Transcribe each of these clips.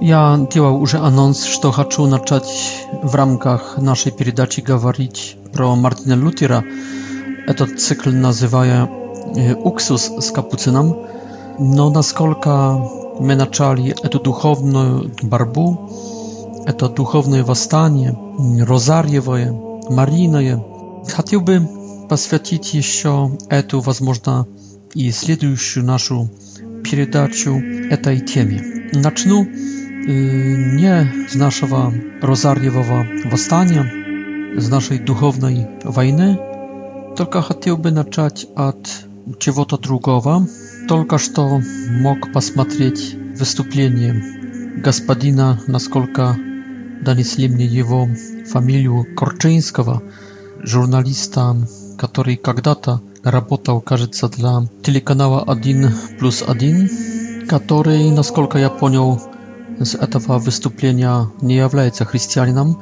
Я делал уже анонс, что хочу начать в рамках нашей передачи говорить про Мартина Лютера. Этот цикл называя «Уксус с капуцином». Но насколько мы начали эту духовную борьбу, это духовное восстание, розарьевое, мариное, хотел бы посвятить еще эту, возможно, и следующую нашу передачу этой теме начну не с нашего Розарьевого восстания, с нашей духовной войны, только хотел бы начать от чего-то другого. Только что мог посмотреть выступление господина, насколько донесли мне его фамилию Корчинского, журналиста, который когда-то работал, кажется, для телеканала 1 плюс 1 который, насколько я понял с этого выступления, не является христианином,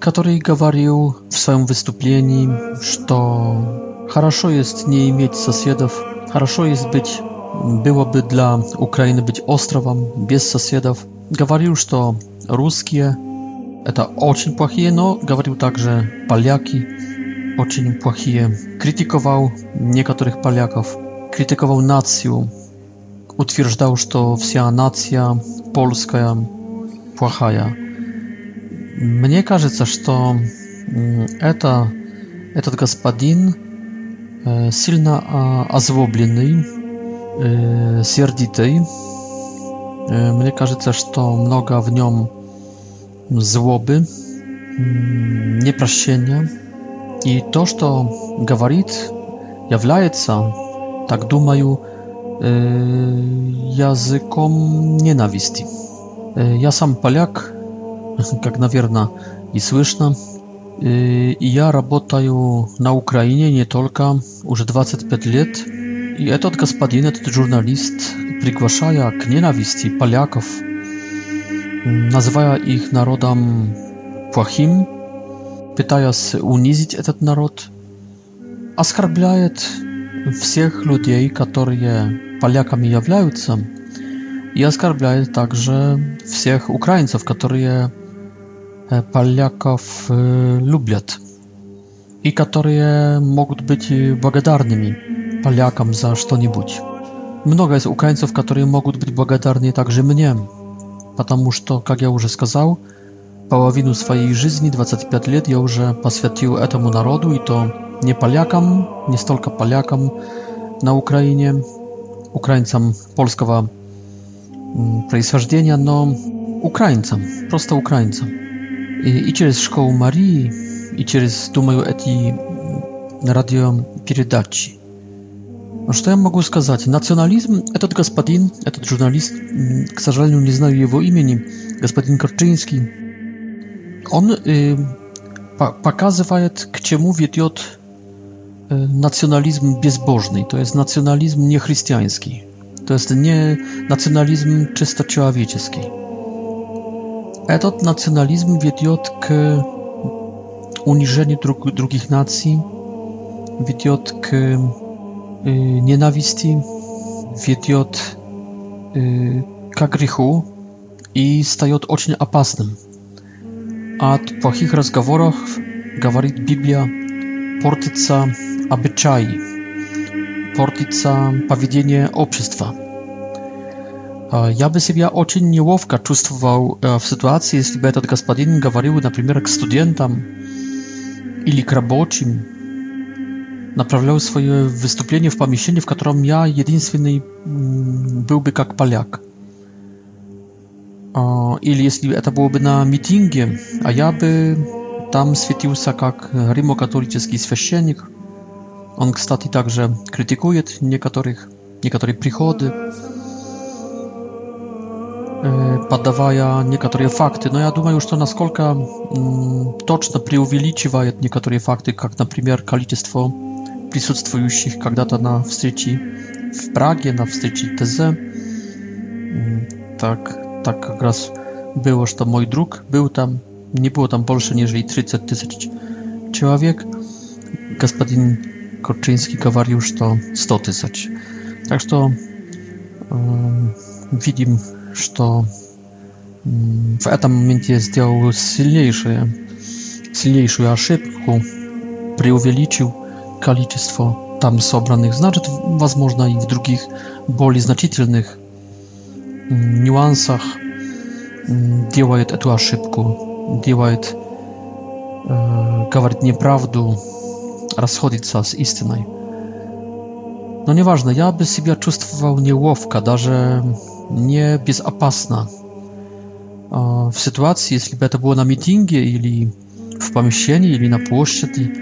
который говорил в своем выступлении, что хорошо есть не иметь соседов, хорошо есть быть, было бы для Украины быть островом без соседов. Говорил, что русские это очень плохие, но говорил также поляки очень плохие. Критиковал некоторых поляков, критиковал нацию, утверждал, что вся нация польская плохая. Мне кажется, что это, этот господин сильно озлобленный, сердитый. Мне кажется, что много в нем злобы, непрощения. И то, что говорит, является, так думаю, языком ненависти. Я сам поляк, как, наверное, и слышно. И я работаю на Украине не только уже 25 лет. И этот господин, этот журналист, приглашая к ненависти поляков, называя их народом плохим, пытаясь унизить этот народ, оскорбляет всех людей, которые поляками являются, и оскорбляет также всех украинцев, которые э, поляков э, любят и которые могут быть э, благодарными полякам за что-нибудь. Много из украинцев, которые могут быть благодарны также мне, потому что, как я уже сказал, половину своей жизни, 25 лет, я уже посвятил этому народу, и то не полякам, не столько полякам на Украине, Ukraińcom polskiego происхождения, но украинцам, просто украинцам. И, и через школу Марии, и через, думаю, эти радиопередачи. Что я могу сказать? Национализм, этот господин, этот журналист, к сожалению, не знаю его имени, господин Корчинский, он э, показывает, к чему ведет nacjonalizm bezbożny, to jest nacjonalizm niechrystiański. To jest nie nacjonalizm czysto człowieczeski. Etot nacjonalizm wiedzie k uniżeniu drugich nacji, wiedzie k y, nienawiści, wiedzie y, i staje ocznie opasnym. A w płachich rozmowach, mówi Biblia, portyca обычаи, портится поведение общества. Я бы себя очень неловко чувствовал в ситуации, если бы этот господин говорил, например, к студентам или к рабочим, направлял свое выступление в помещении, в котором я единственный был бы как поляк. Или если это было бы на митинге, а я бы там светился как римокатолический священник – on, kstati, także krytykuje niektórych, niektóre przychody, e, podawaja niektóre fakty. No ja думаю, już to na skolka mm, toczno preuwiliczywaje niektóre fakty, jak na przykład kalitystwo присутствующих когда-то на встрече в Праге, на встрече ТЗ. Так, так как раз было, что мой друг был там, не было там больше, нежели 30 tysięcy человек. Господин Korczyński Kawariusz to 100 тысяч. Так что видим, что в этом моменте сделал сильнейшее, сильнейшую ошибку, преувеличил количество там собранных, значит, возможно, и в других более значительных нюансах делает эту ошибку, делает, э, говорит неправду, расходится с истиной. Но неважно, я бы себя чувствовал неловко, даже не безопасно. В ситуации, если бы это было на митинге или в помещении, или на площади,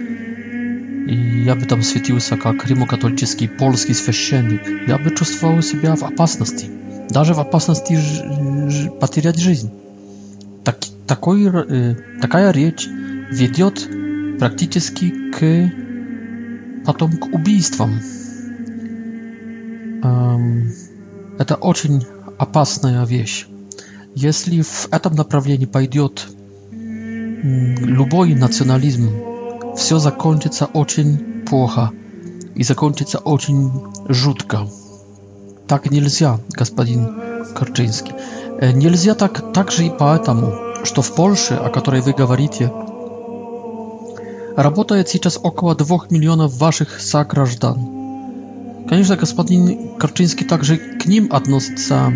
и я бы там светился как римокатолический польский священник, я бы чувствовал себя в опасности, даже в опасности потерять жизнь. Так, такой, э, такая речь ведет практически к потом к убийствам. Это очень опасная вещь. Если в этом направлении пойдет любой национализм, все закончится очень плохо и закончится очень жутко. Так нельзя, господин Корчинский. Нельзя так также и поэтому, что в Польше, о которой вы говорите, Работает сейчас около двух миллионов ваших сограждан. Конечно, господин Корчинский также к ним относится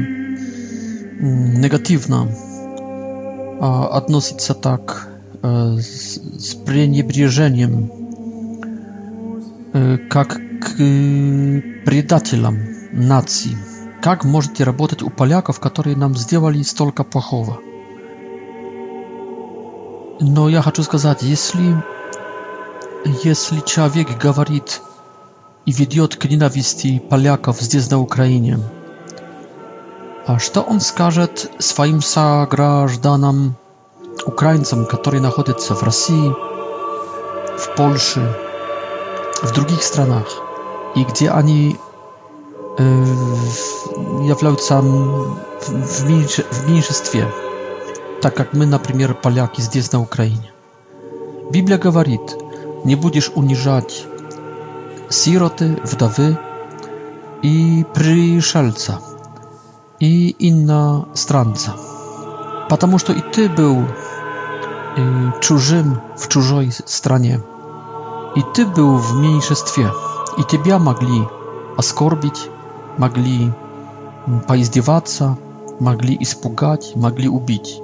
негативно. Относится так с пренебрежением, как к предателям нации. Как можете работать у поляков, которые нам сделали столько плохого? Но я хочу сказать, если Если человек говорит и ведет к ненависти поляков здесь, на Украине, а что он скажет своим согражданам, украинцам, которые находятся в России, в Польше, в других странах, и где они э, являются в, меньше, в меньшинстве, так как мы, например, поляки здесь, на Украине? Библия говорит – не будешь унижать сироты, вдовы и пришельца, и иностранца, потому что и ты был чужим в чужой стране, и ты был в меньшинстве, и тебя могли оскорбить, могли поиздеваться, могли испугать, могли убить.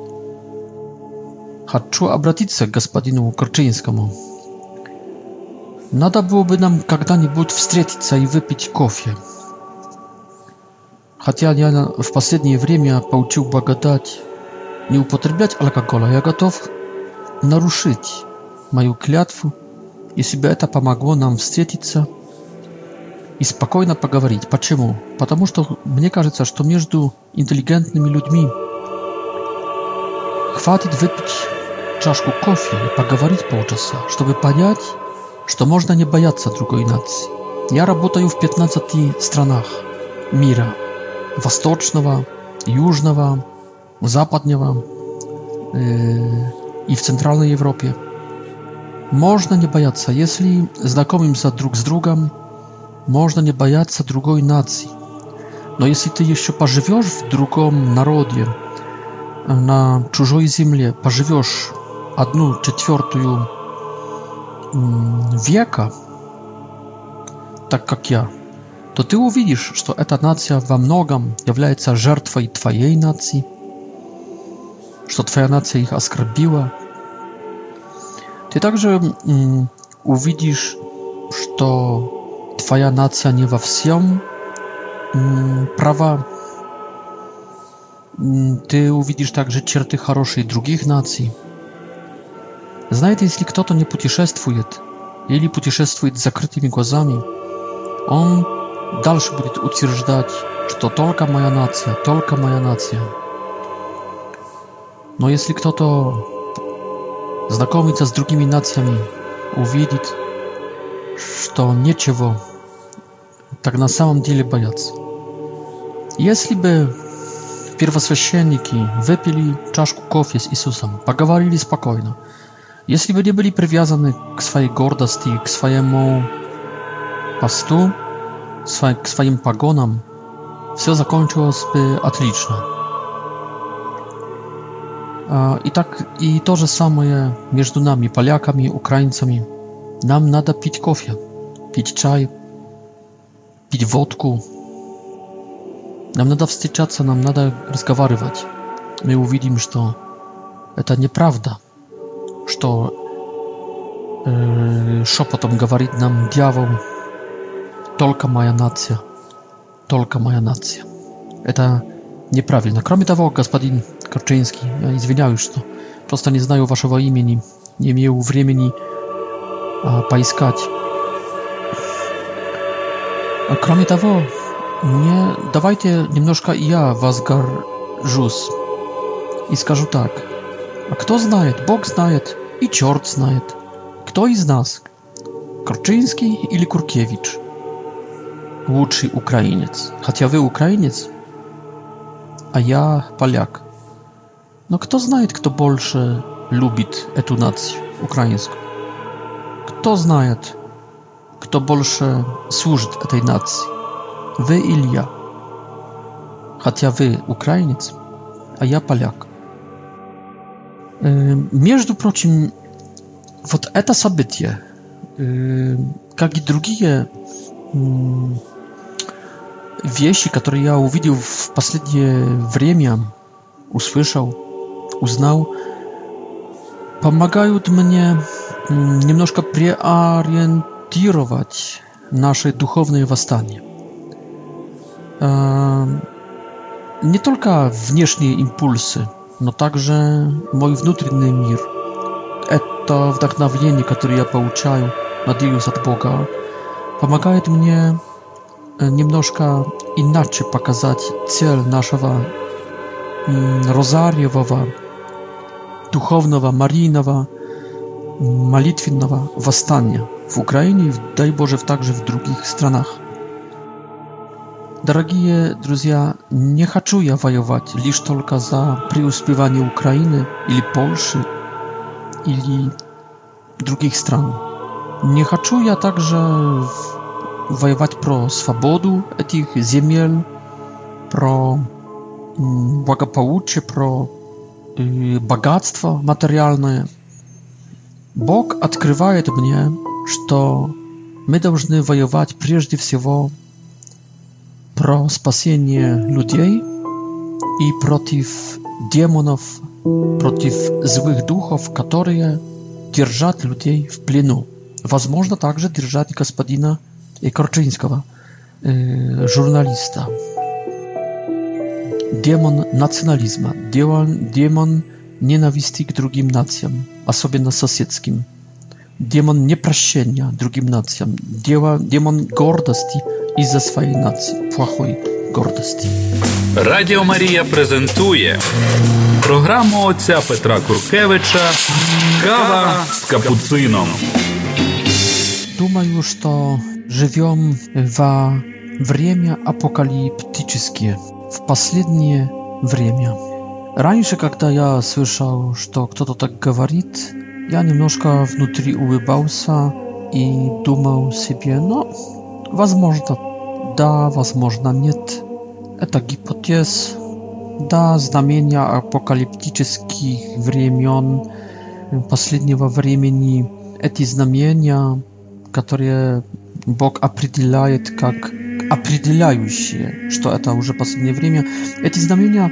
Хочу обратиться к господину Корчинскому. Надо было бы нам когда-нибудь встретиться и выпить кофе. Хотя я в последнее время получил благодать не употреблять алкоголя, я готов нарушить мою клятву, если бы это помогло нам встретиться и спокойно поговорить. Почему? Потому что мне кажется, что между интеллигентными людьми хватит выпить чашку кофе и поговорить полчаса, чтобы понять, что можно не бояться другой нации. Я работаю в 15 странах мира. Восточного, южного, западного э, и в Центральной Европе. Можно не бояться, если знакомимся друг с другом, можно не бояться другой нации. Но если ты еще поживешь в другом народе, э, на чужой земле, поживешь одну четвертую века, так как я, то ты увидишь, что эта нация во многом является жертвой твоей нации, что твоя нация их оскорбила. Ты также увидишь, что твоя нация не во всем права. Ты увидишь также черты хорошие других наций – Знаете, если кто-то не путешествует или путешествует с закрытыми глазами, он дальше будет утверждать, что только моя нация, только моя нация. Но если кто-то знакомится с другими нациями, увидит, что нечего, так на самом деле боятся. Если бы первосвященники выпили чашку кофе с Иисусом, поговорили спокойно, Если бы не были привязаны к своей гордости, к своему посту, к своим погонам, все закончилось бы отлично. И так и то же самое между нами, поляками, украинцами. Нам надо пить кофе, пить чай, пить водку. Нам надо встречаться, нам надо разговаривать. Мы увидим, что это неправда. что э, шепотом говорит нам дьявол, только моя нация, только моя нация. Это неправильно. Кроме того, господин Корчинский, я извиняюсь, что просто не знаю вашего имени, не имею времени а, поискать. А кроме того, мне давайте немножко я возгоржусь и скажу так. Кто знает, Бог знает и черт знает. Кто из нас? Корчинский или Куркевич? Лучший украинец. Хотя вы украинец, а я поляк. Но кто знает, кто больше любит эту нацию украинскую? Кто знает, кто больше служит этой нации? Вы или я? Хотя вы украинец, а я поляк. Между прочим, вот это событие, как и другие вещи, которые я увидел в последнее время, услышал, узнал, помогают мне немножко преориентировать наши духовные восстания. Не только внешние импульсы, но также мой внутренний мир. Это вдохновение, которое я получаю, надеюсь, от Бога, помогает мне э, немножко иначе показать цель нашего розарьевого, духовного, марийного, молитвенного восстания в Украине дай Боже, также в других странах. Дорогие друзья, не хочу я воевать лишь только за преуспевание Украины или Польши или других стран. Не хочу я также воевать про свободу этих земель, про благополучие, про богатство материальное. Бог открывает мне, что мы должны воевать прежде всего про спасение людей и против демонов, против злых духов, которые держат людей в плену. Возможно, также держат господина Корчинского, журналиста. Демон национализма, демон, демон ненависти к другим нациям, особенно соседским демон непрощения другим нациям, демон гордости из-за своей нации, плохой гордості. Радіо Марія презентує програму отця Петра Куркевича Кава з капуцином. Думаю, что живем во время апокалиптическое, в последнее время. Раньше, когда я слышал, что кто-то так говорит, Я немножко внутри улыбался и думал себе, ну, возможно, да, возможно, нет. Это гипотез. Да, знамения апокалиптических времен, последнего времени, эти знамения, которые Бог определяет как определяющие, что это уже последнее время, эти знамения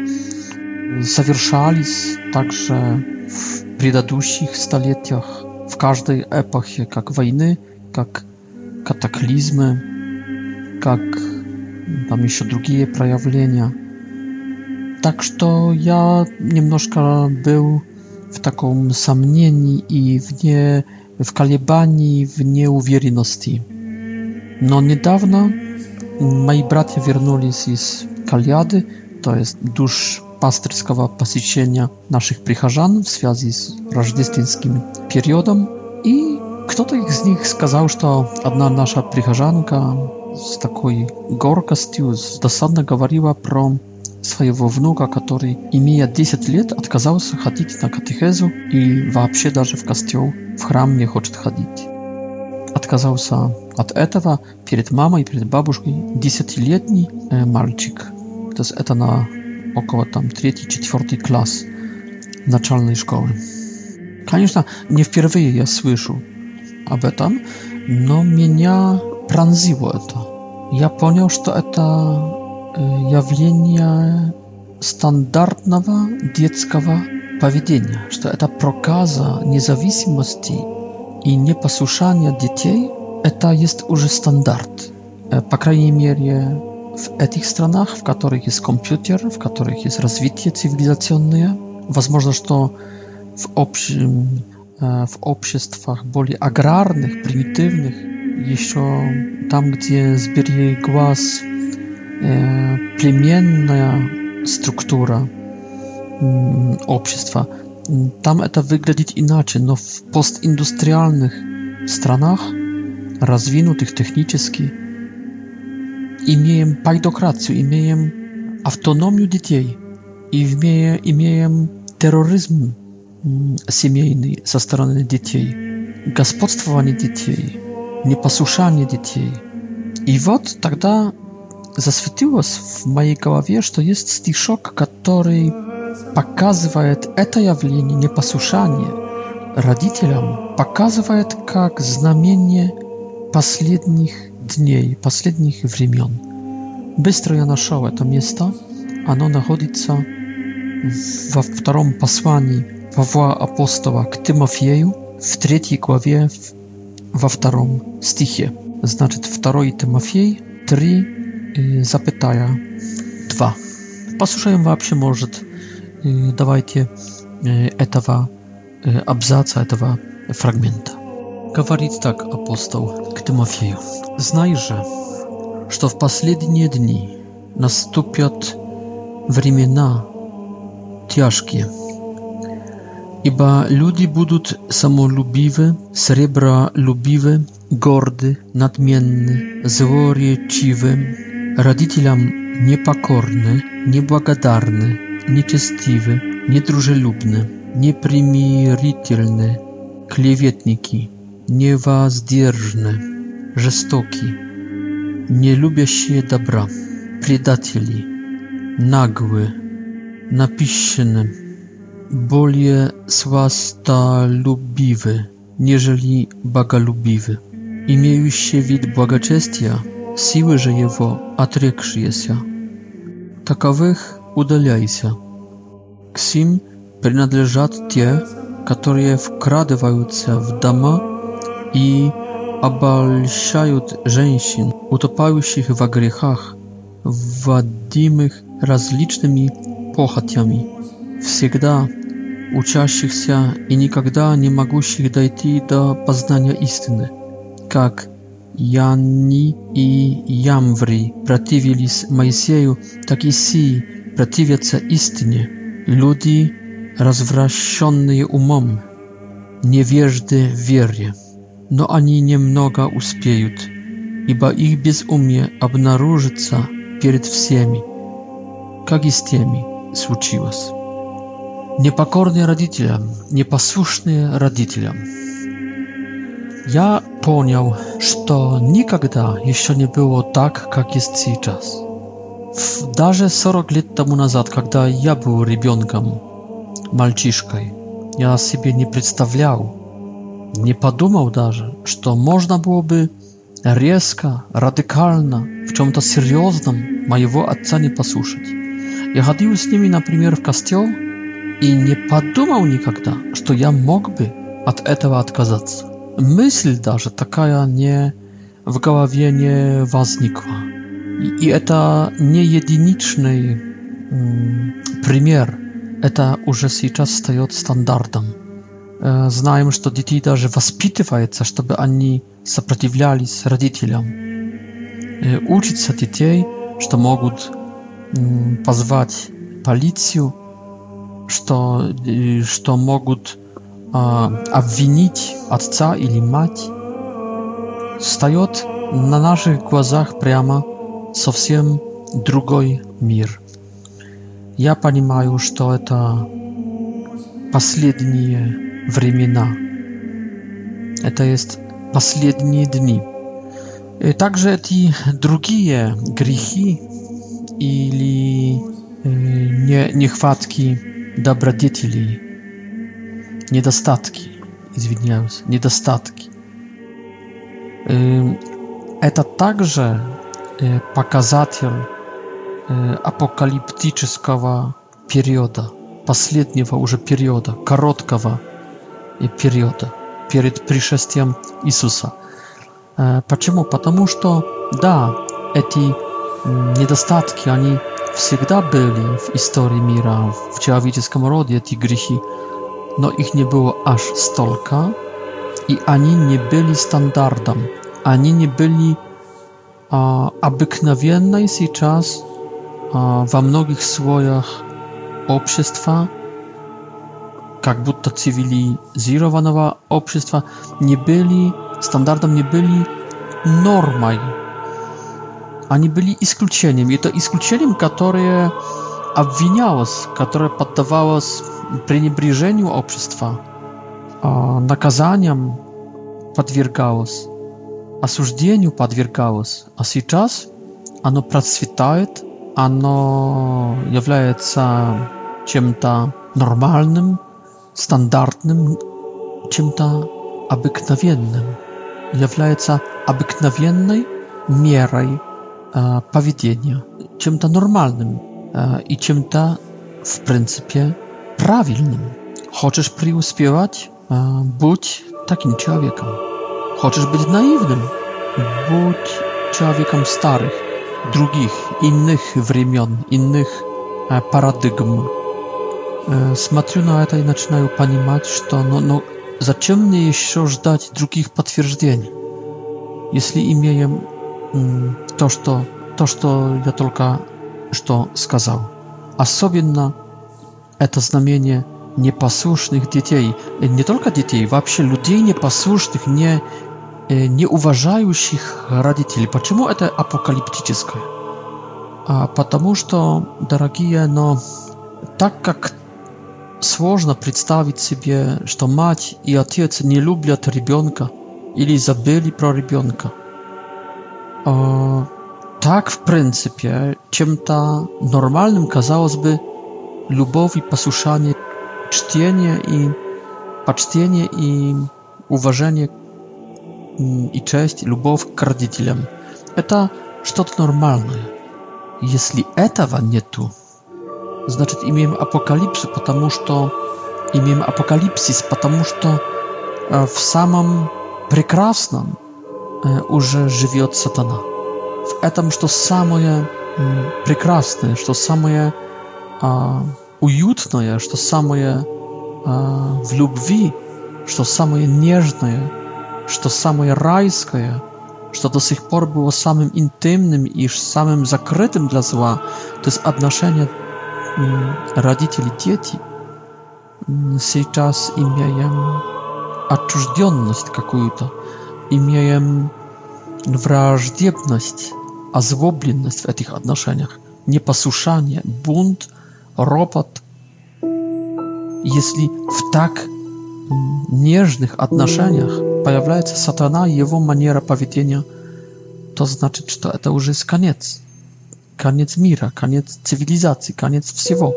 совершались также w przedatusich stuleciach, w każdej epochie, jak wojny, jak kataklizmy, jak tam jeszcze drugie przejawienia. Tak, że ja nie niemnożka był w takim samnieni i w nie w kalibanii, w nieuwierności. No niedawno moi bracia wrócili z Kaliady, to jest dusz пастырского посещения наших прихожан в связи с рождественским периодом. И кто-то из них сказал, что одна наша прихожанка с такой горкостью досадно говорила про своего внука, который, имея 10 лет, отказался ходить на катехезу и вообще даже в костел, в храм не хочет ходить. Отказался от этого перед мамой, перед бабушкой десятилетний э, мальчик. То есть это на około tam третий, четвертый класс начальной школы. Конечно, не впервые я слышу об этом, но меня пронзило это. Я понял, что это явление стандартного детского поведения, что это проказа независимости и непослушания детей, это есть уже стандарт. По крайней мере, w tych stronach, w których jest komputer, w których jest rozwitie cywilizacyjne. Można, że to w, obszym, e, w obszestwach boli agrarnych, prymitywnych, jeszcze tam, gdzie zbiera głaz, e, plemienna struktura mm, obszestwa. Tam to wyglądać inaczej, no w postindustrialnych stronach, rozwiniętych technicznie, имеем пайтократию, имеем автономию детей, и имея, имеем терроризм семейный со стороны детей, господствование детей, непослушание детей. И вот тогда засветилось в моей голове, что есть стишок, который показывает это явление непослушания родителям, показывает как знамение последних дней последних времен. Быстро я нашел это место. Оно находится во втором послании Павла Апостола к Тимофею в третьей главе во втором стихе. Значит, 2 Тимофей 3, запятая 2. Послушаем вообще, может, давайте этого абзаца, этого фрагмента. Говорит так апостол к Тимофею. «Знай же, что в последние дни наступят времена тяжкие, ибо люди будут самолюбивы, сребролюбивы, горды, надменны, злоречивы, родителям непокорны, неблагодарны, нечестивы, недружелюбны, непримирительны, клеветники, niewazdzierżny, żestoki, nie lubię się dobra, predatieli, nagły, napiszny, bolie lubiwy, nieżeli bagalubiwy. Imieju się wid błagaczestia, siły żyjewo, atrykrzyje się. Takowych udaliaj się. Ksim принадлежат те, которые вкрадываются w дома, i обольщают женщин, утопающих во грехах, вводимых различными похотями, всегда учащихся и никогда не могущих дойти до познания истины, как Янни и Ямври противились Моисею, так и сии противятся истине. Люди, развращенные умом, невежды в вере no ani niemnoga uspiejut, iba ich bezumie abnaróżyca pieryt wsiemi, kagi z tiemi słuciłas. niepokornie radityliam, niepasuszny radityliam. Ja poniał, że to nigdy jeszcze nie było tak, jak jest teraz. Darze 40 lat temu nazad, kiedy ja był rybionkiem, malciszkaj, ja sobie nie przedstawiał, nie подумал даже, что можно было бы резко, радикально, в чем-то серьезном моего отца не послушать. Я ходил с ними, например, в костел и не подумал никогда, что я мог бы от этого отказаться. Мысль даже такая не в голове не возникла. И, и это не единичный м, пример, это уже сейчас стает стандартом знаем, что детей даже воспитывается, чтобы они сопротивлялись родителям. И учится детей, что могут позвать полицию, что, что могут обвинить отца или мать. Встает на наших глазах прямо совсем другой мир. Я понимаю, что это последние времена. Это есть последние дни. Также эти другие грехи или не, нехватки добродетелей, недостатки, извиняюсь, недостатки. Это также показатель апокалиптического периода, последнего уже периода, короткого периода периода, перед пришествием Иисуса. Почему? Потому что, да, эти недостатки, они всегда были в истории мира, в человеческом роде эти грехи, но их не было аж столько, и они не были стандартом, они не были а, обыкновенной сейчас а, во многих слоях общества, как будто цивилизированного общества не были стандартом, не были нормой. Они были исключением. И это исключением, которое обвинялось, которое поддавалось пренебрежению общества, а, наказаниям подвергалось, осуждению подвергалось. А сейчас оно процветает, оно является чем-то нормальным, стандартным, чем-то обыкновенным, является обыкновенной мерой э, поведения, чем-то нормальным э, и чем-то, в принципе, правильным. Хочешь преуспевать? Э, будь таким человеком. Хочешь быть наивным? Будь человеком старых, других, иных времен, иных э, парадигм. Смотрю на это и начинаю понимать, что ну, ну, зачем мне еще ждать других подтверждений, если имеем то, что, то, что я только что сказал. Особенно это знамение непослушных детей, не только детей, вообще людей непослушных, не, не уважающих родителей. Почему это апокалиптическое? А потому что, дорогие, но так как Сложно представить себе, что мать и отец не любят ребенка или забыли про ребенка. Так, в принципе, чем-то нормальным казалось бы любовь и послушание, чтение и почтение и уважение и честь, любовь к родителям. Это что-то нормальное. Если этого нету, значит имеем апокалипсу, потому что имеем апокалипсис, потому что в самом прекрасном уже живет сатана. В этом, что самое прекрасное, что самое уютное, что самое в любви, что самое нежное, что самое райское, что до сих пор было самым интимным и самым закрытым для зла, то есть отношение родители, дети, сейчас имеем отчужденность какую-то, имеем враждебность, озлобленность в этих отношениях, непослушание, бунт, ропот. Если в так нежных отношениях появляется сатана и его манера поведения, то значит, что это уже конец. koniec мира, koniec cywilizacji, koniec всего,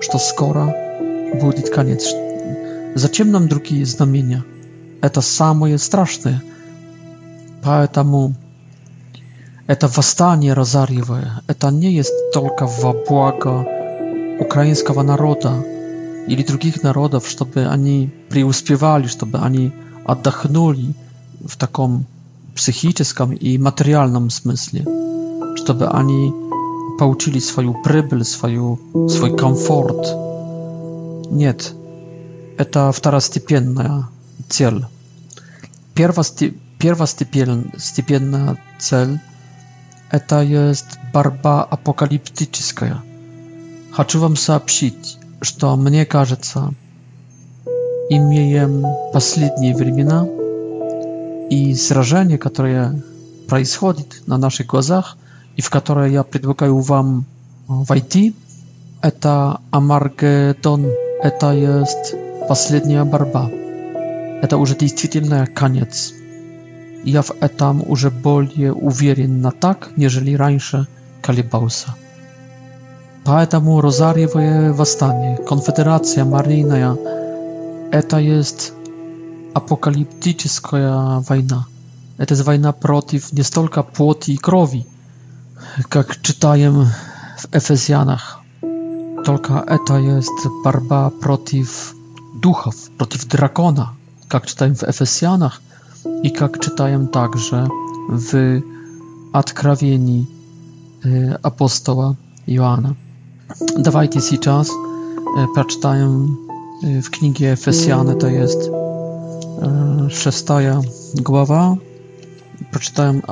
что скоро будет конец. Зачем нам другие знамения? Это самое страшное. Поэтому это восстание Розарьевое, это не есть только во благо украинского народа или других народов, чтобы они преуспевали, чтобы они отдохнули в таком психическом и материальном смысле. чтобы они получили свою прибыль, свою, свой комфорт. Нет, это второстепенная цель. Первости, первостепенная цель – это есть борьба апокалиптическая. Хочу вам сообщить, что мне кажется, имеем последние времена, и сражение, которое происходит на наших глазах – и в которой я предлагаю Wam войти. Это Амаргедон, это есть последняя борьба. Это уже действительно конец. Я в этом уже более уверен на так, нежели раньше колебался. Поэтому Розарьевое восстание, конфедерация марийная – это есть апокалиптическая война. Это есть война против не столько плоти и крови – jak czytałem w Efezjanach, tylko eta jest barba przeciw duchów, przeciw drakona, jak czytałem w Efesjanach i jak czytałem także w odkrawieni e, apostoła Joana. Dawajcie si czas, e, przeczytałem e, w księgi Efesjane, to jest szesta głowa, przeczytałem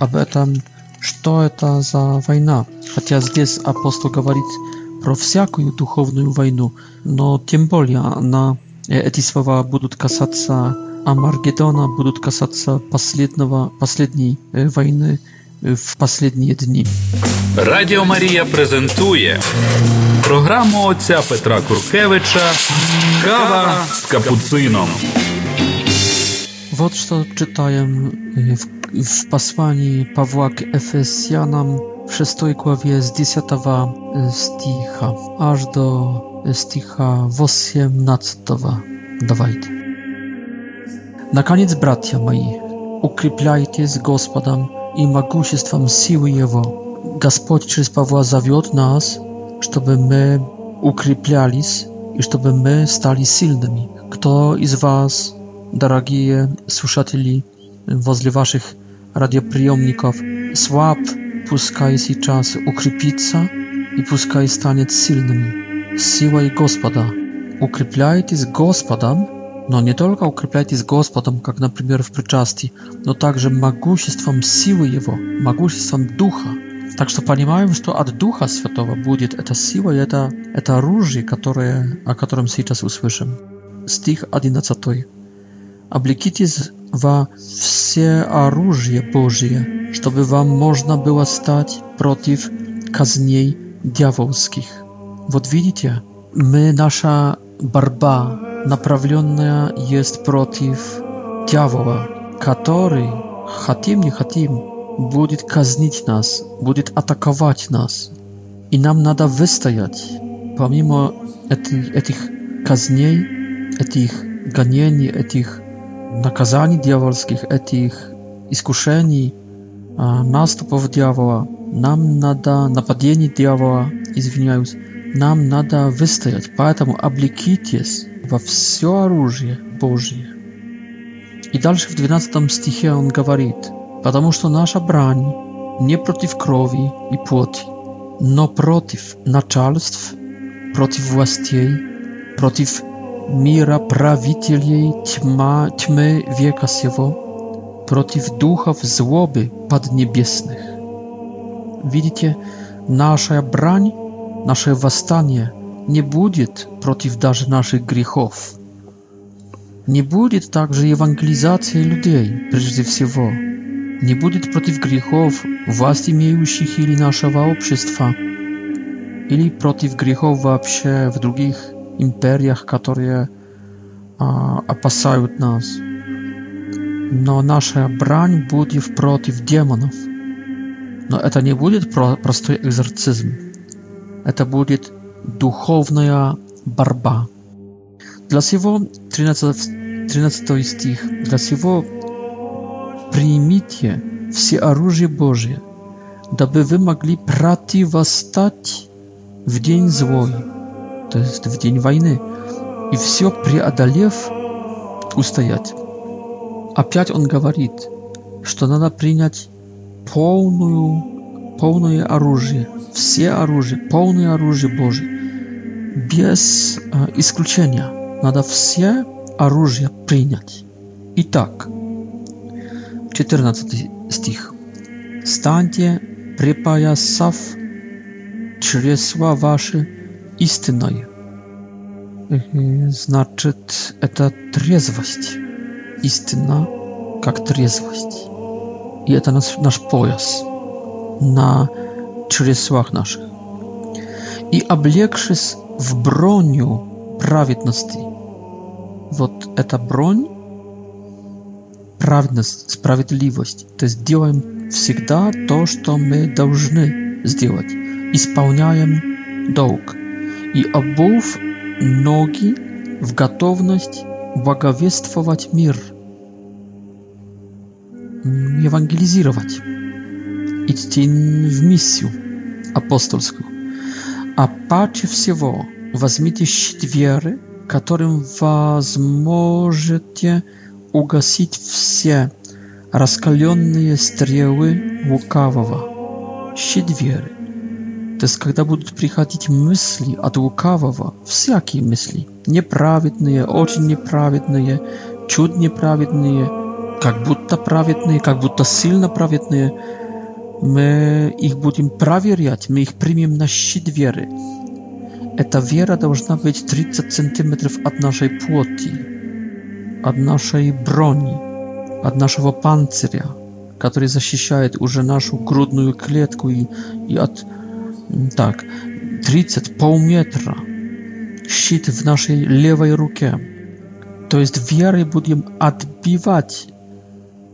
abetem. что это за война. Хотя здесь апостол говорит про всякую духовную войну, но тем более она, э, эти слова будут касаться Амаргеддона, будут касаться последнего, последней э, войны э, в последние дни. Радио Мария презентует программу отца Петра Куркевича «Кава с капуцином». Вот что читаем в w pasłani Pawła k Efesjanom w z dziesiątego sticha aż do sticha e, osiemnastego. Dawajcie. Na koniec, bracia moi, ukrypiajcie z Gospodem i magusiestwem siły Jego. Gospodź przez Pawła zawiódł nas, żeby my ukrypiali i żeby my stali silnymi. Kto z was, drogie słuchacze, возле ваших радиоприемников «Свап», пускай сейчас укрепится и пускай станет сильным, силой Господа. Укрепляйтесь Господом, но не только укрепляйтесь Господом, как, например, в причастии, но также могуществом силы Его, могуществом Духа. Так что понимаем, что от Духа Святого будет эта сила и это, это оружие, которое, о котором сейчас услышим. Стих 11. «Облекитесь во все оружие Божие, чтобы вам можно было стать против казней дьявольских. Вот видите, мы, наша борьба направленная есть против дьявола, который, хотим не хотим, будет казнить нас, будет атаковать нас. И нам надо выстоять. Помимо этих, этих казней, этих гонений, этих nakazani diabolskich, etich iskuszeni, nastupów diabła, nam nada napadieni diabła, izwiniając, nam nada wystajać. Поэтому облекитесь во все оружие Божье. I dalsze w 12 stichie on gawarit, mówi, потому to nasza брань nie против krowi i płoti, no против начальств, против властей, против мира правителей тьма, тьмы века сего, против духов злобы поднебесных. Видите, наша брань, наше восстание не будет против даже наших грехов. Не будет также евангелизации людей, прежде всего. Не будет против грехов власть имеющих или нашего общества, или против грехов вообще в других империях, которые а, опасают нас. Но наша брань будет против демонов. Но это не будет про простой экзорцизм. Это будет духовная борьба. Для всего 13, 13 стих, для всего примите все оружие Божие, дабы вы могли противостать в день злой то есть в день войны, и все преодолев, устоять. Опять он говорит, что надо принять полную, полное оружие, все оружие, полное оружие Божие, без э, исключения. Надо все оружие принять. Итак, 14 стих. «Станьте, припоясав чресла ваши, istnoj. Mhm, znaczy, to jest triezwość. Istna, jak triezwość. I to nasz, nasz pojazd na czresłach naszych. I obleksis w broniu prawidłowości. Вот эта бронь, праведность, справедливость. То есть делаем to, co my мы должны i Исполняем долг. и обув ноги в готовность благовествовать мир, евангелизировать, идти в миссию апостольскую. А паче всего возьмите щит веры, которым возможете угасить все раскаленные стрелы лукавого. Щит веры. jest, kiedy będą przychodzić myśli od łukawego, wszelkie myśli, nieprawidne, bardzo nieprawidne, cudnie prawidne, jak будто prawidne, jak silna silno prawidne, my ich będziemy sprawdzać, my ich przyjmiemy na щит wiery. Ta wiera powinna być 30 cm od naszej płoti, od naszej broni, od naszego panceria, który zasiesiaje już naszą grudną klatkę i, i od... Так, 30 полметра. Щит в нашей левой руке. То есть верой будем отбивать,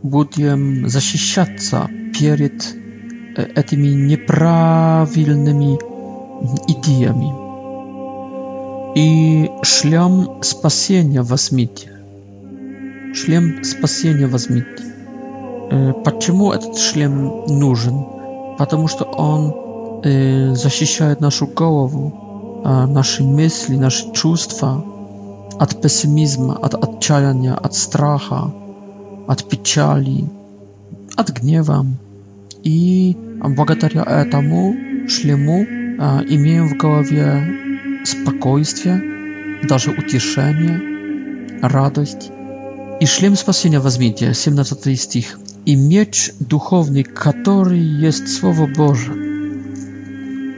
будем защищаться перед э, этими неправильными идеями. И шлем спасения возьмите. Шлем спасения возьмите. Э, почему этот шлем нужен? Потому что он защищает нашу голову, наши мысли, наши чувства от пессимизма, от отчаяния, от страха, от печали, от гнева. И благодаря этому шлему имеем в голове спокойствие, даже утешение, радость. И шлем спасения возьмите, 17 стих. И меч духовный, который есть Слово Божие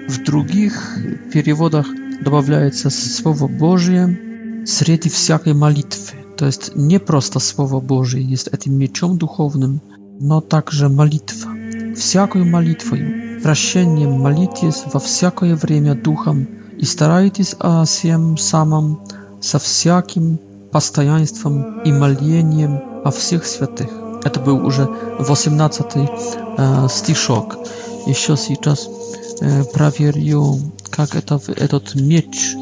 В других переводах добавляется Слово Божие среди всякой молитвы. То есть не просто Слово Божие есть этим мечом духовным, но также молитва. Всякую молитвою, прощением молитесь во всякое время Духом и старайтесь о всем самом со всяким постоянством и молением о всех святых. Это был уже 18 э, стишок. Еще сейчас проверю, как это, этот меч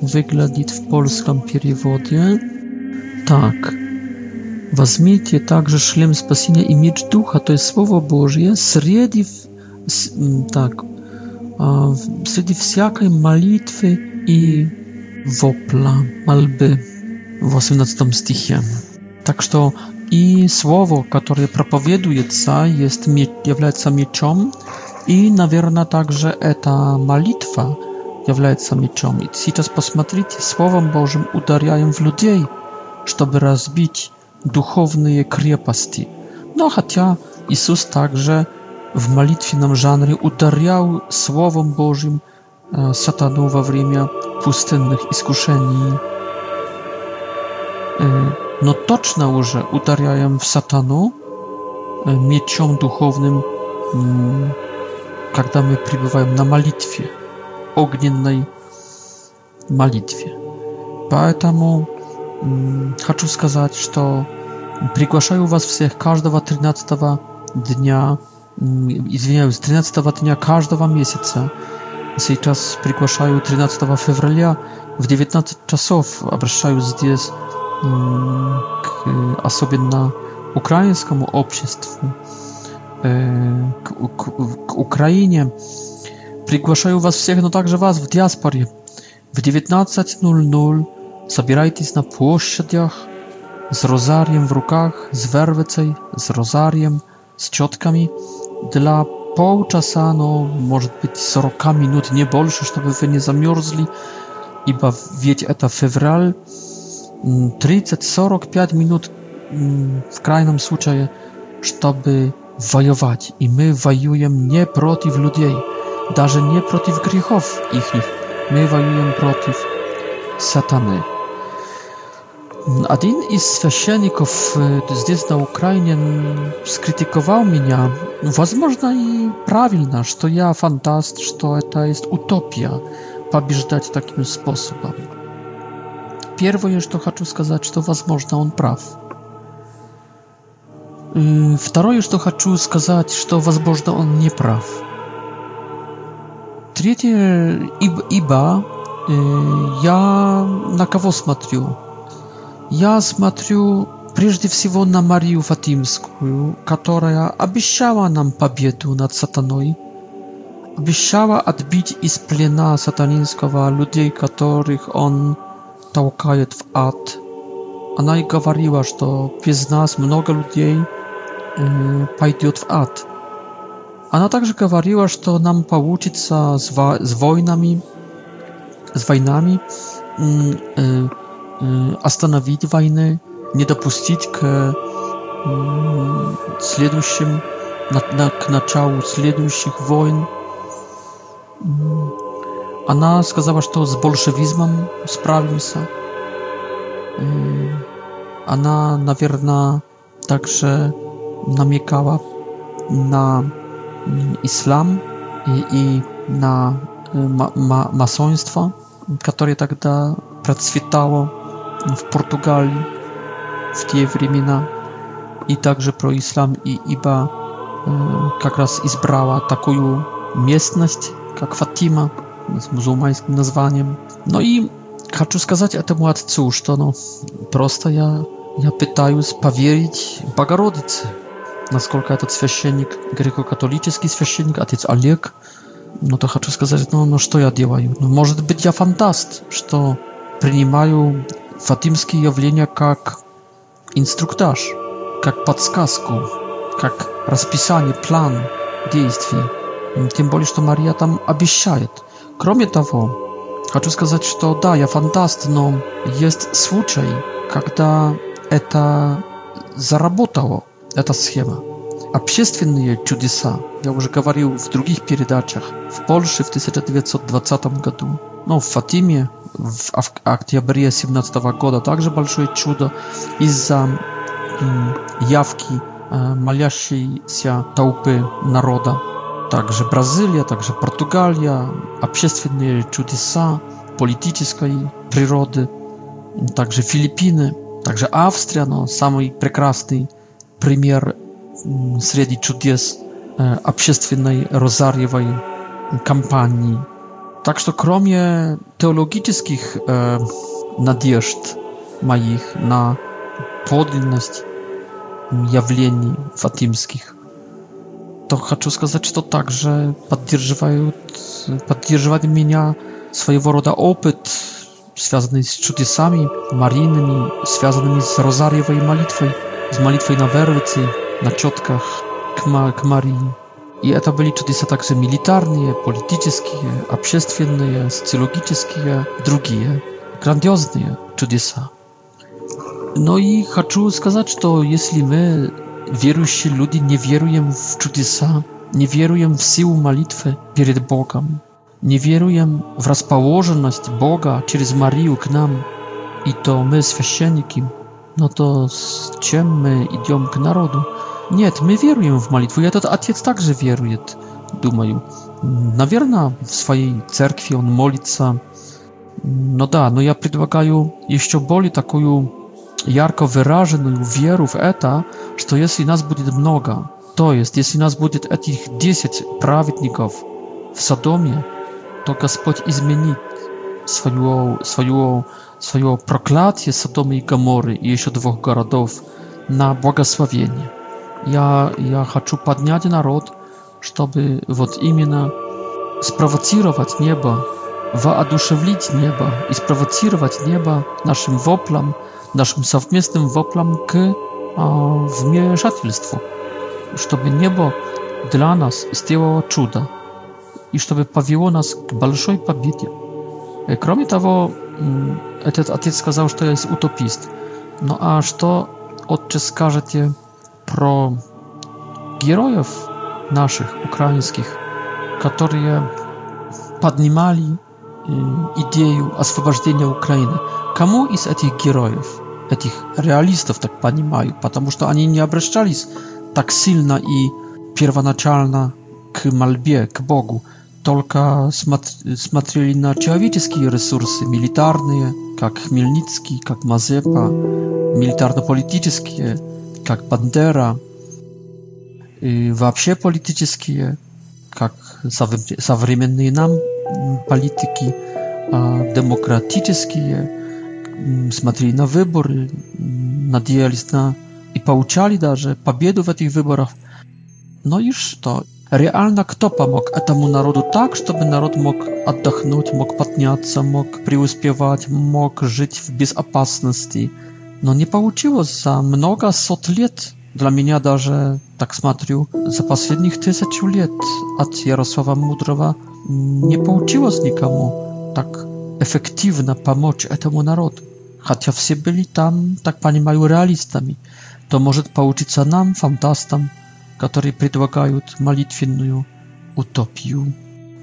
выглядит в польском переводе. Так. Возьмите также шлем спасения и меч духа, то есть Слово Божье, среди, так, среди всякой молитвы и вопла, мольбы в 18 стихе. Так что и слово, которое проповедуется, есть, является мечом, И, наверное, также эта молитва является мечом. И сейчас посмотрите, Словом Божьим ударяем в людей, чтобы разбить духовные крепости. Но хотя Иисус также в молитвенном жанре ударял Словом Божьим сатану во время пустынных искушений. Но точно уже ударяем в сатану мечом духовным когда my пребываем na молитве, ogniennej молитве. Поэтому хочу сказать, что приглашаю вас всех каждого 13 дня, извиняюсь, 13 дня каждого месяца. Сейчас приглашаю 13 февраля в 19 часов. Обращаюсь здесь к особенно украинскому обществу к, к, к Украине, приглашаю вас всех, но также вас в диаспоре. В 19.00 собирайтесь на площадях с розарием в руках, с вервицей, с розарием, с четками dla pół czasa, no może być 40 minut, nie больше, żeby wy nie zamierzli, ибо ведь это февраль, 30-45 minut w krajnym случае, żeby воевать, и мы воюем не против людей, даже не против грехов ихних, мы воюем против сатаны. Один из священников здесь на Украине скритиковал меня, возможно и правильно, что я фантаст, что это есть утопия побеждать таким способом. Первое, что хочу сказать, что возможно он прав. Второе, что хочу сказать, что, возможно, он не прав. Третье, ибо, ибо э, я на кого смотрю? Я смотрю прежде всего на Марию Фатимскую, которая обещала нам победу над сатаной, обещала отбить из плена сатанинского людей, которых он толкает в ад. Она и говорила, что без нас много людей – пойдет в ад. Она также говорила, что нам получится с, во с войнами, с войнами э, э, остановить войны, не допустить к э, следующим, на, на, к началу следующих войн. Она сказала, что с большевизмом справимся. Она, наверное, также namiekała na mm, islam i, na y, ma, ma, masoństwo, które wtedy tak procwitało w Portugalii w te времена i także pro islam i iba jak y, raz izbrała taką miejscowość jak Fatima z muzułmańskim nazwaniem. No i chcę сказать temu ojcu, że no prosta ja ja pytaję z powierzyć Bogorodicy насколько этот священник греко-католический священник, отец Олег, ну то хочу сказать, ну, ну что я делаю? Ну, может быть, я фантаст, что принимаю фатимские явления как инструктаж, как подсказку, как расписание, план действий. Тем более, что Мария там обещает. Кроме того, хочу сказать, что да, я фантаст, но есть случай, когда это заработало. Эта схема. Общественные чудеса, я уже говорил в других передачах, в Польше в 1920 году, ну, в Фатиме в октябре 17 года также большое чудо из-за явки э, молящейся толпы народа. Также Бразилия, также Португалия, общественные чудеса политической природы, также Филиппины, также Австрия, но самый прекрасный пример среди чудес общественной розарьевой кампании. Так что кроме теологических э, надежд моих на подлинность явлений фатимских, то хочу сказать, что также поддерживают, поддерживает меня своего рода опыт, связанный с чудесами Маринами, связанными с Розарьевой молитвой z modlitwą na werwcy, na ciotkach, kma, kmarii. I to byli czudesa także militarne, polityczne, obszerstwienne, socjologiczne, drugie, grandiozne czudesa. No i chcę skazać, że jeśli my, wierzący ludzie, nie wierujemy w czudesa, nie wierujemy w siłę modlitwy przed Bogiem, nie wierujemy w rozpołożoność Boga przez Marię k nam, i to my, świeczeniki, no to z czym my k narodu? Nie, my wierujemy w modlitwę. Ja to ojciec także wieruje, думаю. Наверно, w swojej cerkwi on molica. No da, no ja предлагаю jeszcze boli taką jarko wyrażoną wierę w eta, że to jest i nas będzie mnoga. To jest, jeśli nas będzie tych 10 prawidników w Sodomie, to Господь zmieni swoją, swoją, swoją proklację Sodomy i Gomory i jeszcze dwóch городów na błogosławienie. Ja, ja chcę podniać naród, żeby вот именно nieba, niebo, воодушевlić nieba, i sprowocować nieba naszym woplam, naszym совместnym woplam k w mieszatelstwu, żeby niebo dla nas stało cuda i żeby powiło nas k большой победе. Кроме того, этот отец сказал, что я есть утопист. Ну а что, отче, скажете про героев наших, украинских, которые поднимали идею освобождения Украины? Кому из этих героев, этих реалистов, так понимаю, потому что они не обращались так сильно и первоначально к мольбе, к Богу, только смотрели на человеческие ресурсы, милитарные, как Хмельницкий, как Мазепа, милитарно-политические, как Бандера, и вообще политические, как современные нам политики, демократические, смотрели на выборы, надеялись на и получали даже победу в этих выборах. Но и что? Реально кто помог этому народу так, чтобы народ мог отдохнуть, мог подняться, мог преуспевать, мог жить в безопасности? Но не получилось за много сот лет. Для меня даже, так смотрю, за последних тысячу лет от Ярослава Мудрого не получилось никому так эффективно помочь этому народу. Хотя все были там, так понимаю, реалистами. То может получиться нам, фантастам, которые предлагают молитвенную утопию.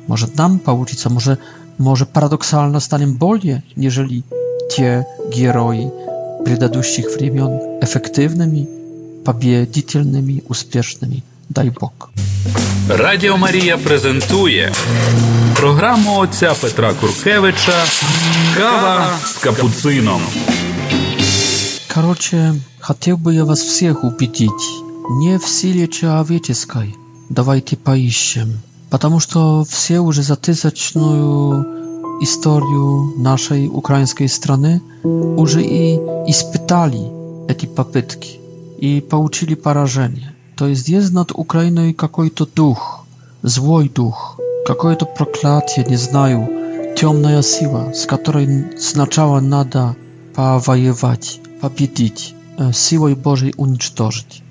Может нам получится, może, może paradoksalno станем более, нежели те герои предыдущих времен, эффективными, победительными, успешными. Дай Бог. Радіо Марія презентує програму отця Петра Куркевича Кава з капуцином. Короче, хотел бы я вас всех убедить, не в силе человеческой давайте поищем, потому что все уже затысячную историю нашей украинской страны уже и испытали эти попытки и получили поражение. То есть есть над Украиной какой-то дух, злой дух, какое-то проклятие, не знаю, темная сила, с которой сначала надо повоевать, победить, силой Божьей уничтожить.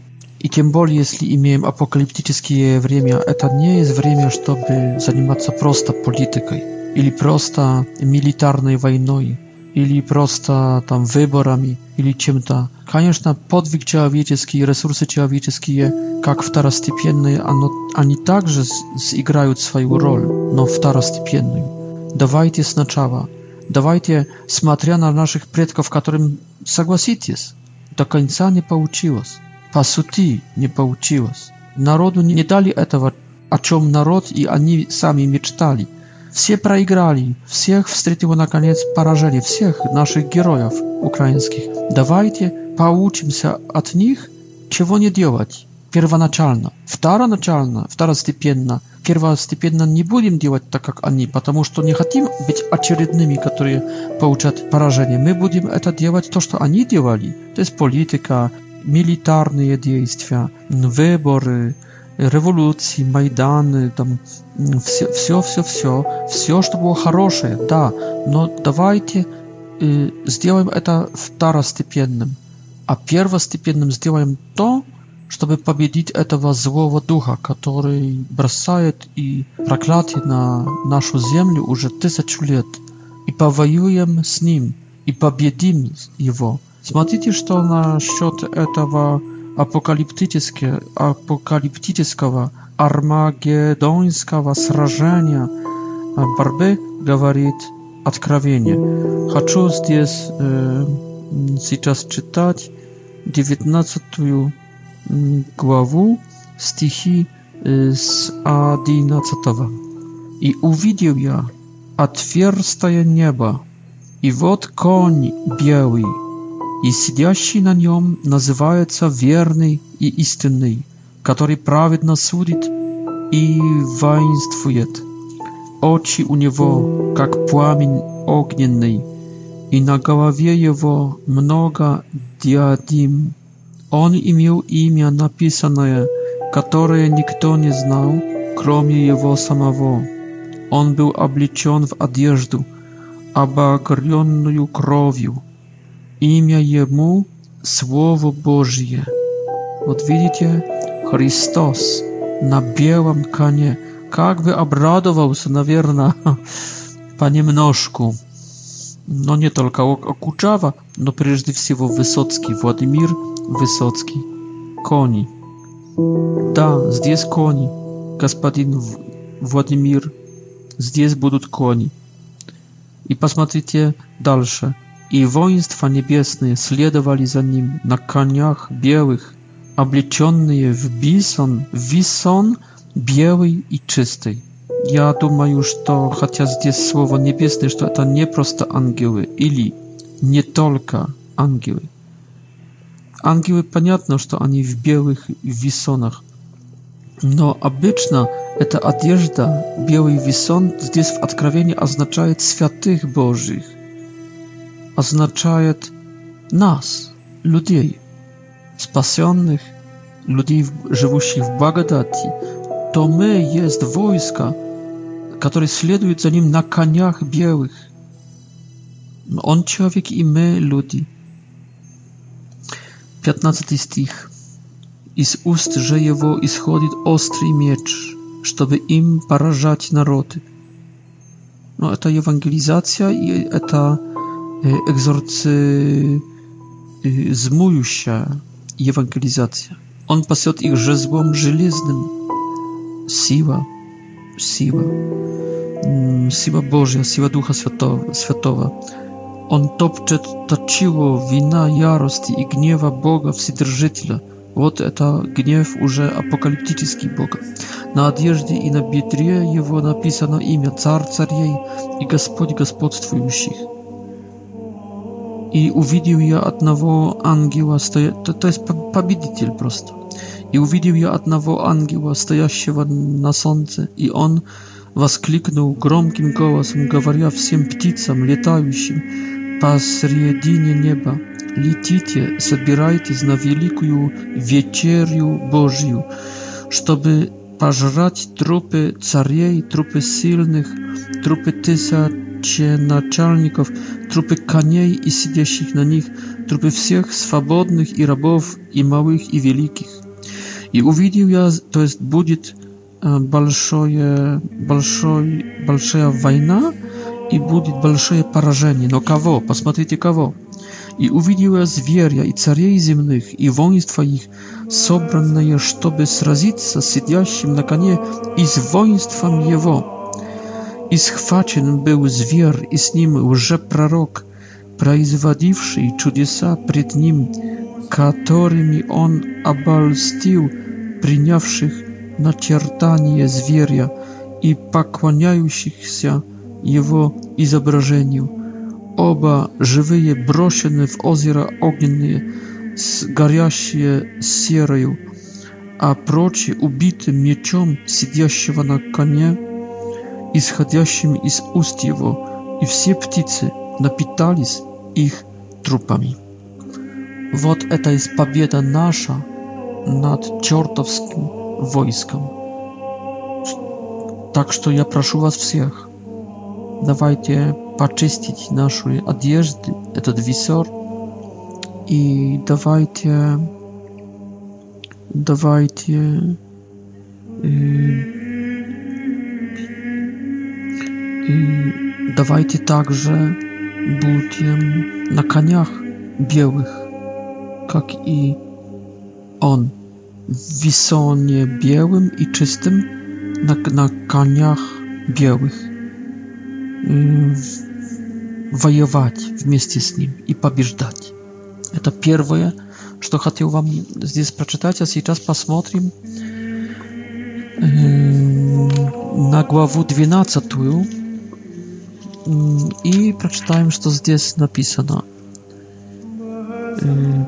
И тем более, если имеем апокалиптические время, это не есть время, чтобы заниматься просто политикой, или просто милитарной войной, или просто там выборами, или чем-то. Конечно, подвиг человеческий, ресурсы человеческие, как второстепенные, оно, они также сыграют свою роль, но второстепенную. Давайте сначала, давайте, смотря на наших предков, которым согласитесь, до конца не получилось. По а сути, не получилось. Народу не дали этого, о чем народ и они сами мечтали. Все проиграли, всех встретило наконец поражение, всех наших героев украинских. Давайте поучимся от них, чего не делать первоначально. Второначально, второстепенно. Первостепенно не будем делать так, как они, потому что не хотим быть очередными, которые получат поражение. Мы будем это делать то, что они делали. То есть политика, милитарные действия, выборы, революции, Майданы, там все, все, все, все, все, что было хорошее, да, но давайте э, сделаем это второстепенным, а первостепенным сделаем то, чтобы победить этого злого духа, который бросает и проклятие на нашу землю уже тысячу лет, и повоюем с ним, и победим его. Смотрите, что насчет этого апокалиптического армагеддонского сражения борьбы говорит Откровение. Хочу здесь э, сейчас читать 19 главу стихи э, с 11. «И увидел я отверстое небо, и вот конь белый, и сидящий на нем называется верный и истинный, который праведно судит и воинствует. Очи у него, как пламень огненный, и на голове его много диадим. Он имел имя написанное, которое никто не знал, кроме его самого. Он был облечен в одежду, обогренную кровью, имя Ему Слово Божье. Вот видите, Христос на белом коне. Как бы обрадовался, наверное, понемножку. Но не только Окучава, но прежде всего Высоцкий, Владимир Высоцкий. Кони. Да, здесь кони, господин Владимир. Здесь будут кони. И посмотрите дальше i woinstwa niebiesne śledowali za nim na koniach białych, oblecionych w bison, wison biały i czysty. Ja już to, chociaż jest słowo niebiesne, że to nie prosto anioły, ili nie tylko anioły. Anioły, понятно, że oni w białych wisonach. No, obyczna ta odzież, biały wison, gdzieś w odkrawieniu oznacza świętych Bożych означает нас, людей, спасенных, людей, живущих в благодати, то мы есть войско, которое следует за ним на конях белых. Он человек, и мы люди. 15 стих. Из уст же его исходит острый меч, чтобы им поражать народы. No, это евангелизация, и это Y, egzorcyzmująca y, i ewangelizacja. On pasjot ich rzezłom żelaznym. Siła, siła, mm, siła Boża, siła Ducha Świętego. On topcze taciło wina, jarosti i gniewa Boga Wszechdrżyciela. Вот это гнев уже апокалиптический Бога. На одежде и на бедре его написано имя Цар Царей и Господь Господствующих i uwidził ja od nowo angiła stoja... to, jest pobiditel prosto i uwidził ja od nowo angiła stojącego na słońce i on wskliknął gromkim głosem gawaria wszystkim ptacom latającym po średnie nieba Летите, собирайтесь на великую вечерю Божью, чтобы пожрать trupy царей, trupy silnych, trupy тысяч cię naczelników, trupy kaniej i siedzących na nich, trupy wszystkich swobodnych i rabów, i małych, i wielkich. I uwidził ja, to jest, będzie большое, большой, большая wojna i będzie большое porażenie. No kogo? Posмотрите kogo. I uwidził ja zwierja i царей земных, и воинства их, собранные, чтобы сразиться с сидящим на коне и с воинством его i schwacen był zwier i z nim że prorok, praizwadziwszy czudesa przed nim, którymi on abalstił, przyniawszych na ciertanie zwieria i pokłaniających się jego izobrażeniu. Oba żywe broszone w ozera ognie z gariasie sieroju, a proci ubity mieczem siedziaszczego na konie, исходящими из уст его, и все птицы напитались их трупами. Вот это есть победа наша над чертовским войском. Так что я прошу вас всех, давайте почистить нашу одежду этот висор и давайте, давайте, э, i dawajcie także butiem na koniach białych, jak i on, wisonie białym i czystym na, na koniach białych, mm, wojować w mieście z nim i pobieżdżać. To pierwsze, co chciał wam tutaj przeczytać, a teraz posмотрим yy, na głowę 12. и прочитаем, что здесь написано. Э,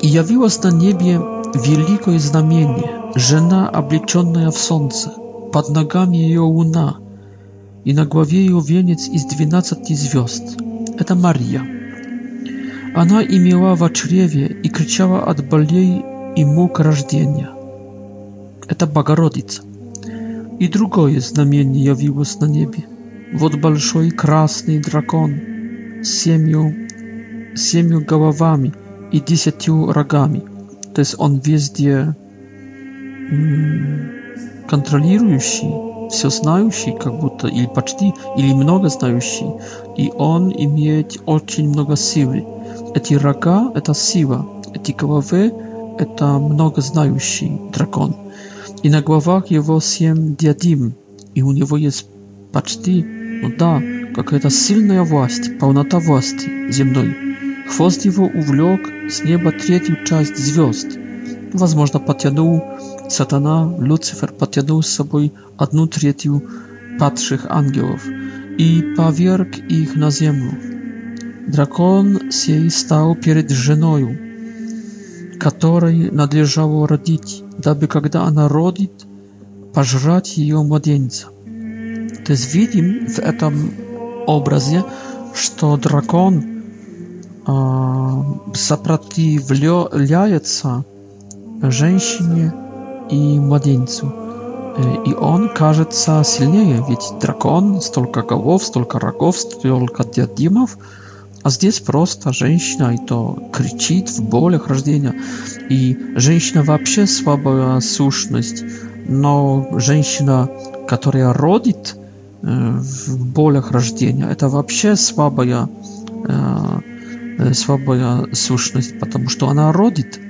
«И явилось на небе великое знамение, жена, облеченная в солнце, под ногами ее луна, и на главе ее венец из двенадцати звезд. Это Мария. Она имела в чреве и кричала от болей и мук рождения. Это Богородица. И другое знамение явилось на небе – вот большой красный дракон с семью, семью головами и десятью рогами. То есть он везде контролирующий, все знающий, как будто, или почти, или много знающий. И он имеет очень много силы. Эти рога — это сила, эти головы — это много знающий дракон. И на главах его семь диадим, и у него есть почти ну да, какая-то сильная власть, полнота власти земной. Хвост его увлек с неба третью часть звезд. Возможно, потянул сатана, Люцифер потянул с собой одну третью падших ангелов и поверг их на землю. Дракон сей стал перед женою, которой надлежало родить, дабы когда она родит, пожрать ее младенца. То есть видим в этом образе, что дракон э, сопротивляется женщине и младенцу. Э, и он кажется сильнее, ведь дракон столько голов, столько рогов, столько диадимов, а здесь просто женщина, и то кричит в болях рождения. И женщина вообще слабая сущность, но женщина, которая родит, Э, в болях рождения. Это вообще слабая, э, э, слабая сущность, потому что она родит.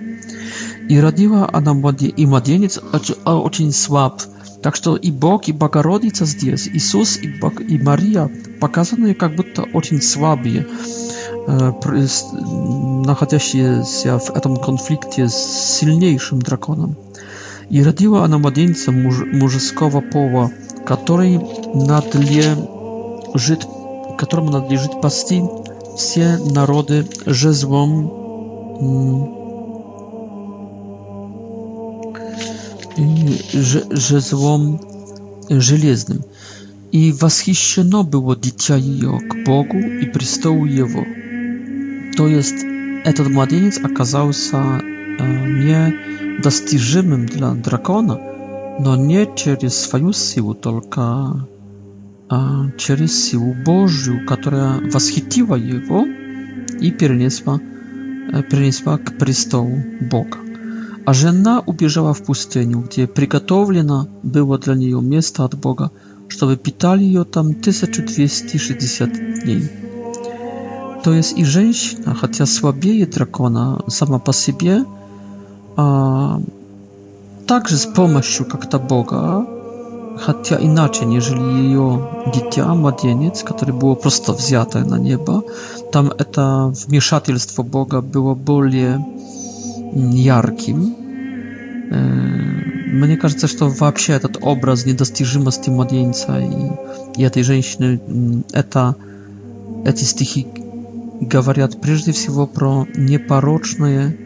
И родила она младенец, и младенец а, очень слаб. Так что и Бог, и Богородица здесь, Иисус и, Бог, и Мария показаны как будто очень слабые, находящиеся в этом конфликте с сильнейшим драконом. И родила она младенца муж, мужеского пола, который надле... жит... которому надлежит пасти все народы жезлом жезлом железным. И восхищено было дитя ее к Богу и престолу его. То есть этот младенец оказался недостижимым для дракона, но не через свою силу, только а, через силу Божью, которая восхитила его и перенесла, э, перенесла к престолу Бога. А жена убежала в пустыню, где приготовлено было для нее место от Бога, чтобы питали ее там 1260 дней. То есть и женщина, хотя слабее дракона сама по себе, а, także z pomocą jak ta Boga, chociaż inaczej, jeżeli jej dziecko, mladieniec, który było prosto wzięte na nieba, tam to wmieszatelstwo Boga było bardziej mm, jarkim. Мне кажется, что вообще этот образ недостижимости младенца и, и этой женщины, это, эти стихи говорят прежде всего про непорочное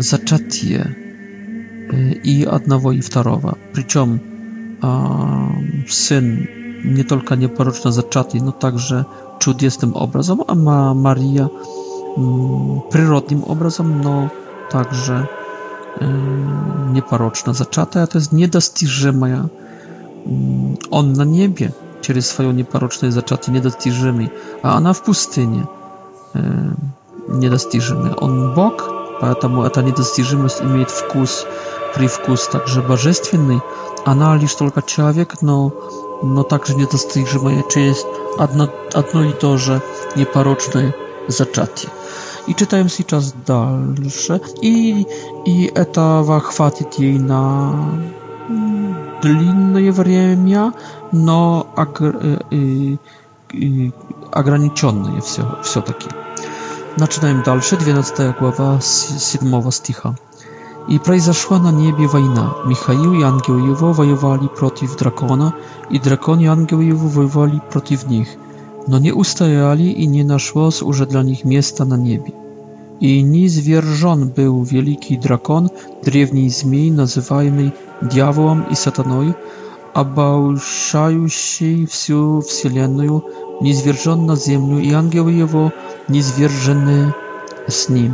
зачатие и одного, и второго. Причем сын nie tylko nieporoczo zaczęty, no także чудесным образом, а Мария природным образом, но также непорочно зачатая, то есть недостижимая. Он на небе через свое непорочное зачатие недостижимый, а она в пустыне недостижимая. Он Бог, поэтому эта недостижимость имеет вкус привкус также божественный, она лишь только человек, но, но также не недостижимая через одно, одно и то же непорочное зачатие. I czytałem сейчас dalsze i, i этого хватит jej na длинное время, но огр, и, и, ограниченное все, все-таки. Начинаем дальше, 12 глава, 7 стиха. I произошла на небе война. Михаил и ангел его воевали против дракона, и дракон и ангел его воевали против них. Но не устояли, и не нашлось уже для них места на небе. I niezwierzon był wielki drakon, drewni zmij, nazywajmy diabłem i sataną, обольщающий всю вселенную, низвержен на землю, и ангелы его низвержены с ним.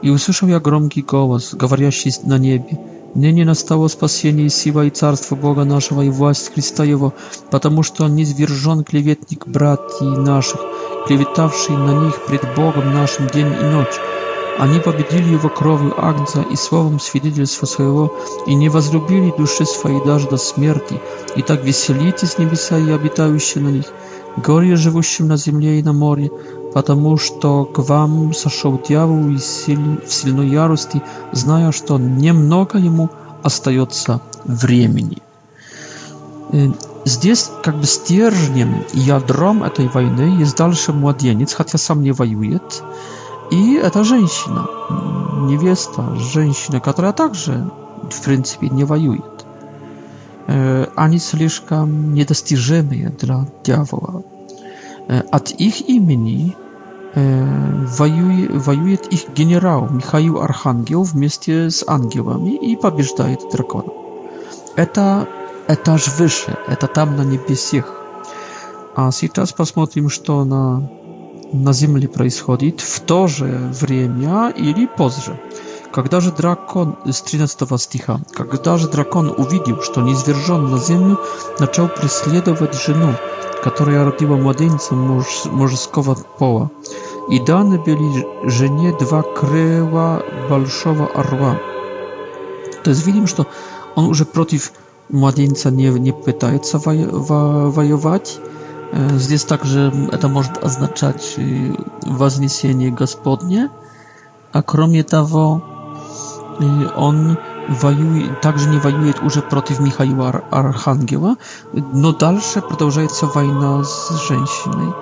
И услышал я громкий голос, говорящий на небе, «Ныне настало спасение и сила и царство Бога нашего и власть Христа Его, потому что он низвержен клеветник братьев наших, клеветавший на них пред Богом нашим день и ночь. Они победили его кровью Агнца и словом свидетельства своего, и не возлюбили души своей даже до смерти. И так веселитесь небеса и обитающие на них, горе живущим на земле и на море, потому что к вам сошел дьявол и силь, в сильной ярости, зная, что немного ему остается времени. Э, здесь как бы стержнем ядром этой войны есть дальше младенец, хотя сам не воюет, и это женщина, невеста, женщина, которая также, в принципе, не воюет. Э, они слишком недостижимые для дьявола. От их имени воюет, воюет их генерал Михаил Архангел вместе с ангелами и побеждает дракона. Это этаж выше, это там на небесах. А сейчас посмотрим, что на, на Земле происходит в то же время или позже. Когда же дракон, с 13 стиха, когда же дракон увидел, что низвержен на землю, начал преследовать жену, которое родила младенца муж, мужского пола. И даны были жене два крыла большого орла. То есть видим, что он уже против младенца не, не пытается вой, во, воевать. Здесь также это может означать вознесение Господне. А кроме того, он воюет, также не воюет уже против Михаила Ар Архангела, но дальше продолжается война с женщиной,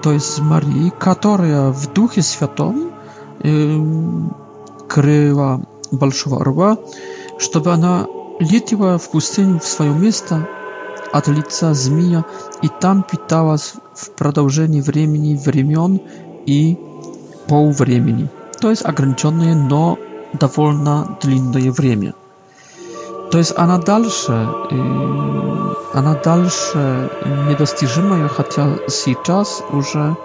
то есть с Марией, которая в Духе Святом крыла Большого Орла, чтобы она летела в пустыню в свое место от лица змея и там питалась в продолжении времени, времен и полвремени. То есть ограниченное, но довольно длинное время. То есть она дальше, она дальше недостижимая, хотя сейчас уже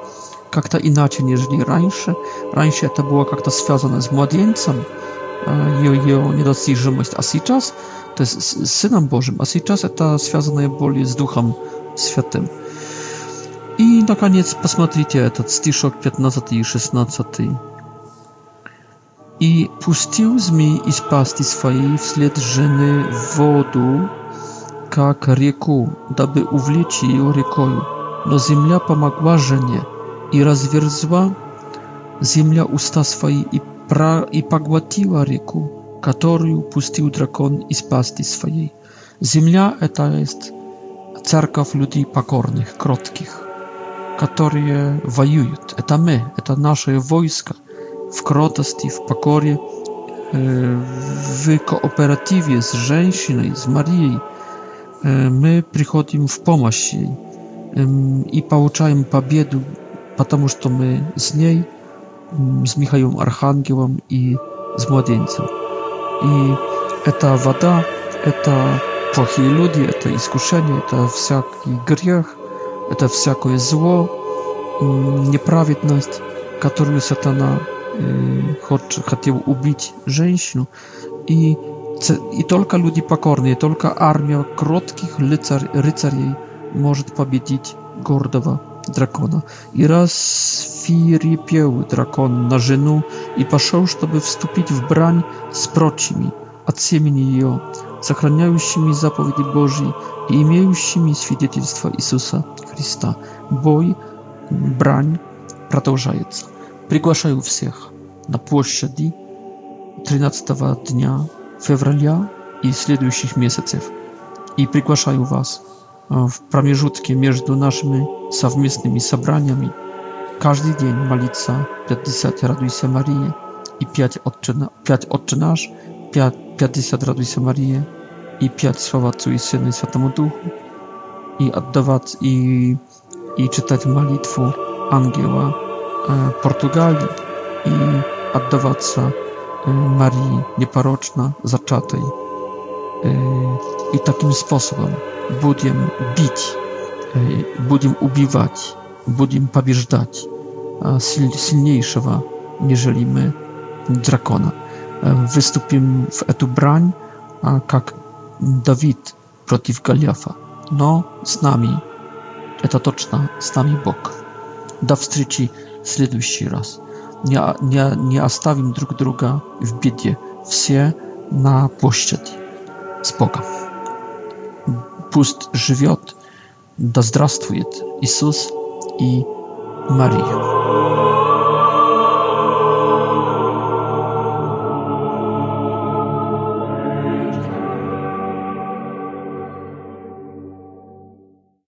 как-то иначе, нежели раньше. Раньше это было как-то связано с младенцем, ее, ее недостижимость, а сейчас, то есть с Сыном Божьим, а сейчас это связано более с Духом Святым. И, наконец, посмотрите этот стишок 15 и 16. и пустил змей из пасти своей вслед жены воду, как реку, дабы увлечь ее рекою. Но земля помогла жене, и разверзла земля уста свои и, про... и поглотила реку, которую пустил дракон из пасти своей. Земля — это есть церковь людей покорных, кротких, которые воюют. Это мы, это наше войско. w krotosti, w pokorie, e, w kooperatywie z żeńszyną, z Marii, e, my przychodzimy w pomoc jej i pouczajmy pobiedu, ponieważ to my z niej, z Michałem Archangelem i z młodzieńcem. I ta woda, to płochi ludzie, to iskuszenie, to wszelki grzech, to wszelkie zło, nieprawiedność, którą satana Y, chciał ubić żeńsznu i i tylko ludzi pokorni, tylko armia krótkich rycerzy może pobiedzić gordowa drakona. I raz firipieł drakon na żynu i poszedł, żeby wstąpić w brań z procimi, a ciemni jego, zachraniającymi zapowiedzi Boży i imiejącymi świadectwo Jezusa Chrysta. Boj, brań, pratożajca приглашаю всех на площади 13 дня февраля и следующих месяцев. И приглашаю вас в промежутке между нашими совместными собраниями каждый день молиться 50 «Радуйся, Мария» и 5 «Отче, 5 Отче наш», 5, 50 «Радуйся, Мария» и 5 «Слава Отцу и Сыну и Святому Духу» и отдавать и, и читать молитву ангела E, Portugalii i oddawaca e, Marii Nieparoczna Zaczatej. E, I takim sposobem budiem bić, budiem ubiwać, budiem pobieżdać sil, silniejszego niż my, drakona. Wystupim w etu brań, jak Dawid przeciw Galiafa. No, z nami, to toczna, z nami Bóg. Da wstrzyci следующий раз. Не, не, не оставим друг друга в беде. Все на площади. С Богом. Пусть живет, да здравствует Иисус и Мария.